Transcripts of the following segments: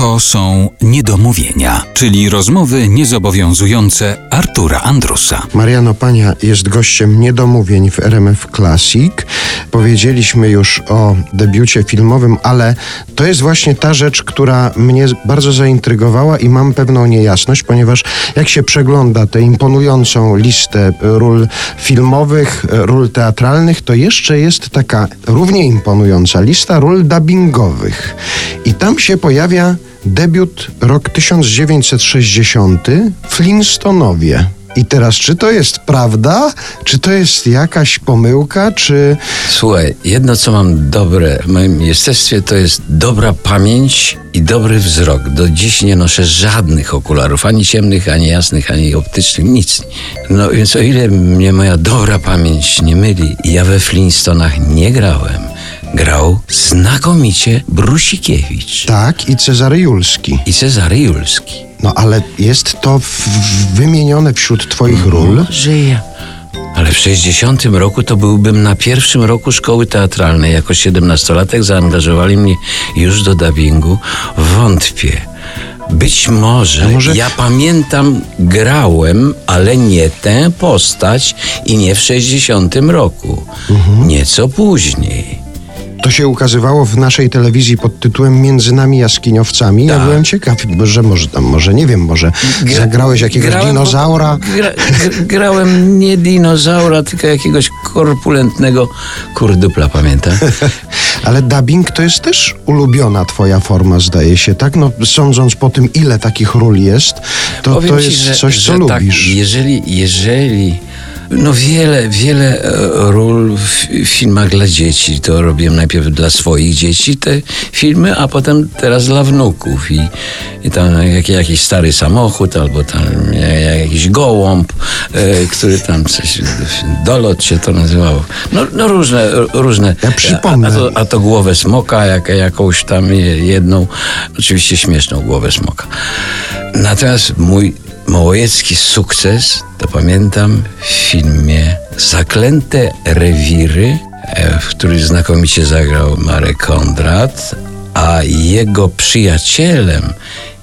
To są niedomówienia, czyli rozmowy niezobowiązujące Artura Andrusa. Mariano Pania jest gościem niedomówień w RMF Classic. Powiedzieliśmy już o debiucie filmowym, ale to jest właśnie ta rzecz, która mnie bardzo zaintrygowała i mam pewną niejasność, ponieważ jak się przegląda tę imponującą listę ról filmowych, ról teatralnych, to jeszcze jest taka równie imponująca lista ról dubbingowych. I tam się pojawia debiut rok 1960 Flintstonowie. I teraz, czy to jest prawda, czy to jest jakaś pomyłka, czy... Słuchaj, jedno co mam dobre w moim jestestwie to jest dobra pamięć i dobry wzrok. Do dziś nie noszę żadnych okularów, ani ciemnych, ani jasnych, ani optycznych, nic. No więc o ile mnie moja dobra pamięć nie myli, ja we Flintstonach nie grałem. Grał znakomicie Brusikiewicz Tak, i Cezary Julski. i Cezary Julski. No ale jest to w, wymienione wśród twoich ról. Żyje. Ale w 60 roku to byłbym na pierwszym roku szkoły teatralnej. Jako 17-latek zaangażowali mnie już do dubbingu. Wątpię. Być może, może- ja pamiętam, grałem, ale nie tę postać i nie w 60 roku. Nieco później. To się ukazywało w naszej telewizji pod tytułem Między nami jaskiniowcami. Ja Tak. byłem ciekaw, że może tam, może nie wiem, może Gra- zagrałeś jakiegoś grałem, dinozaura. Gra, gr- grałem nie dinozaura, tylko jakiegoś korpulentnego kurdupla, pamiętam? Ale dubbing to jest też ulubiona twoja forma, zdaje się, tak? No sądząc po tym, ile takich ról jest, to Powiem to ci, jest że- coś, że co tak, lubisz. Jeżeli, jeżeli no wiele, wiele e, ról w filmach dla dzieci. To robiłem najpierw dla swoich dzieci te filmy, a potem teraz dla wnuków. I, i tam jak, jakiś stary samochód, albo tam jakiś gołąb, e, który tam coś, dolot się to nazywało. No, no różne, różne. Ja przypomnę. A, a, to, a to głowę smoka, jak, jakąś tam je- jedną, oczywiście śmieszną głowę smoka. Natomiast mój małojecki sukces, to pamiętam w filmie Zaklęte rewiry, e, w którym znakomicie zagrał Marek Kondrat, a jego przyjacielem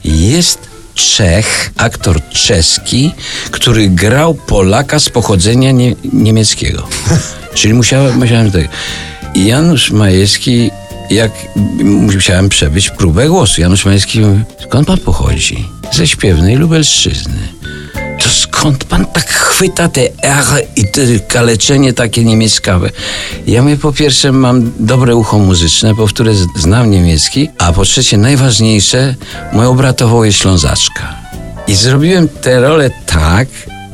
jest Czech, aktor czeski, który grał Polaka z pochodzenia nie, niemieckiego. Czyli musiałem, musiałem tak. Janusz Majewski, jak musiałem przebyć próbę głosu, Janusz mówi, skąd pan pochodzi? Ze śpiewnej Lubelszczyzny. To skąd pan tak chwyta te R i te kaleczenie takie niemieckawe? Ja mówię, po pierwsze mam dobre ucho muzyczne, po które znam niemiecki, a po trzecie najważniejsze, moją bratową jest Ślązaczka. I zrobiłem tę rolę tak,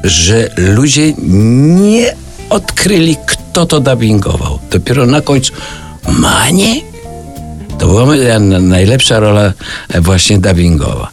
że ludzie nie odkryli, kto to dubbingował. Dopiero na końcu, Manie? To była moja na- najlepsza rola e, właśnie dubbingowa.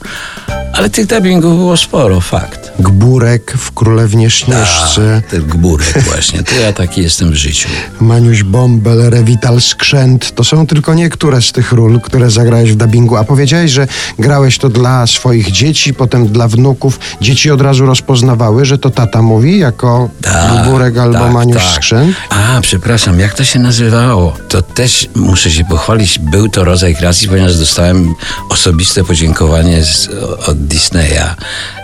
Ale tych dubbingów było sporo, fakt. Gburek w Królewnie Śnieżce, Ten gburek właśnie, to ja taki jestem w życiu. Maniuś Bąbel, Rewital Skrzęt. To są tylko niektóre z tych ról, które zagrałeś w dubbingu. A powiedziałeś, że grałeś to dla swoich dzieci, potem dla wnuków. Dzieci od razu rozpoznawały, że to tata mówi jako Tak, Gburek albo tak, Maniuś tak. Skrzęt. A, przepraszam, jak to się nazywało? To też muszę się pochwalić, był to rodzaj kreacji, ponieważ dostałem osobiste podziękowanie z, od Disneya.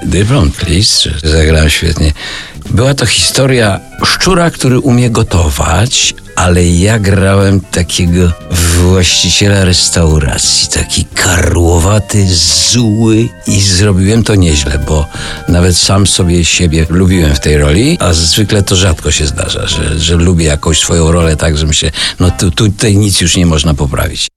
Dyplom, please, zagrałem świetnie. Była to historia szczura, który umie gotować, ale ja grałem takiego właściciela restauracji, taki karłowaty, zły i zrobiłem to nieźle, bo nawet sam sobie siebie lubiłem w tej roli, a zwykle to rzadko się zdarza, że, że lubię jakąś swoją rolę tak, że myślę, no tu, tutaj nic już nie można poprawić.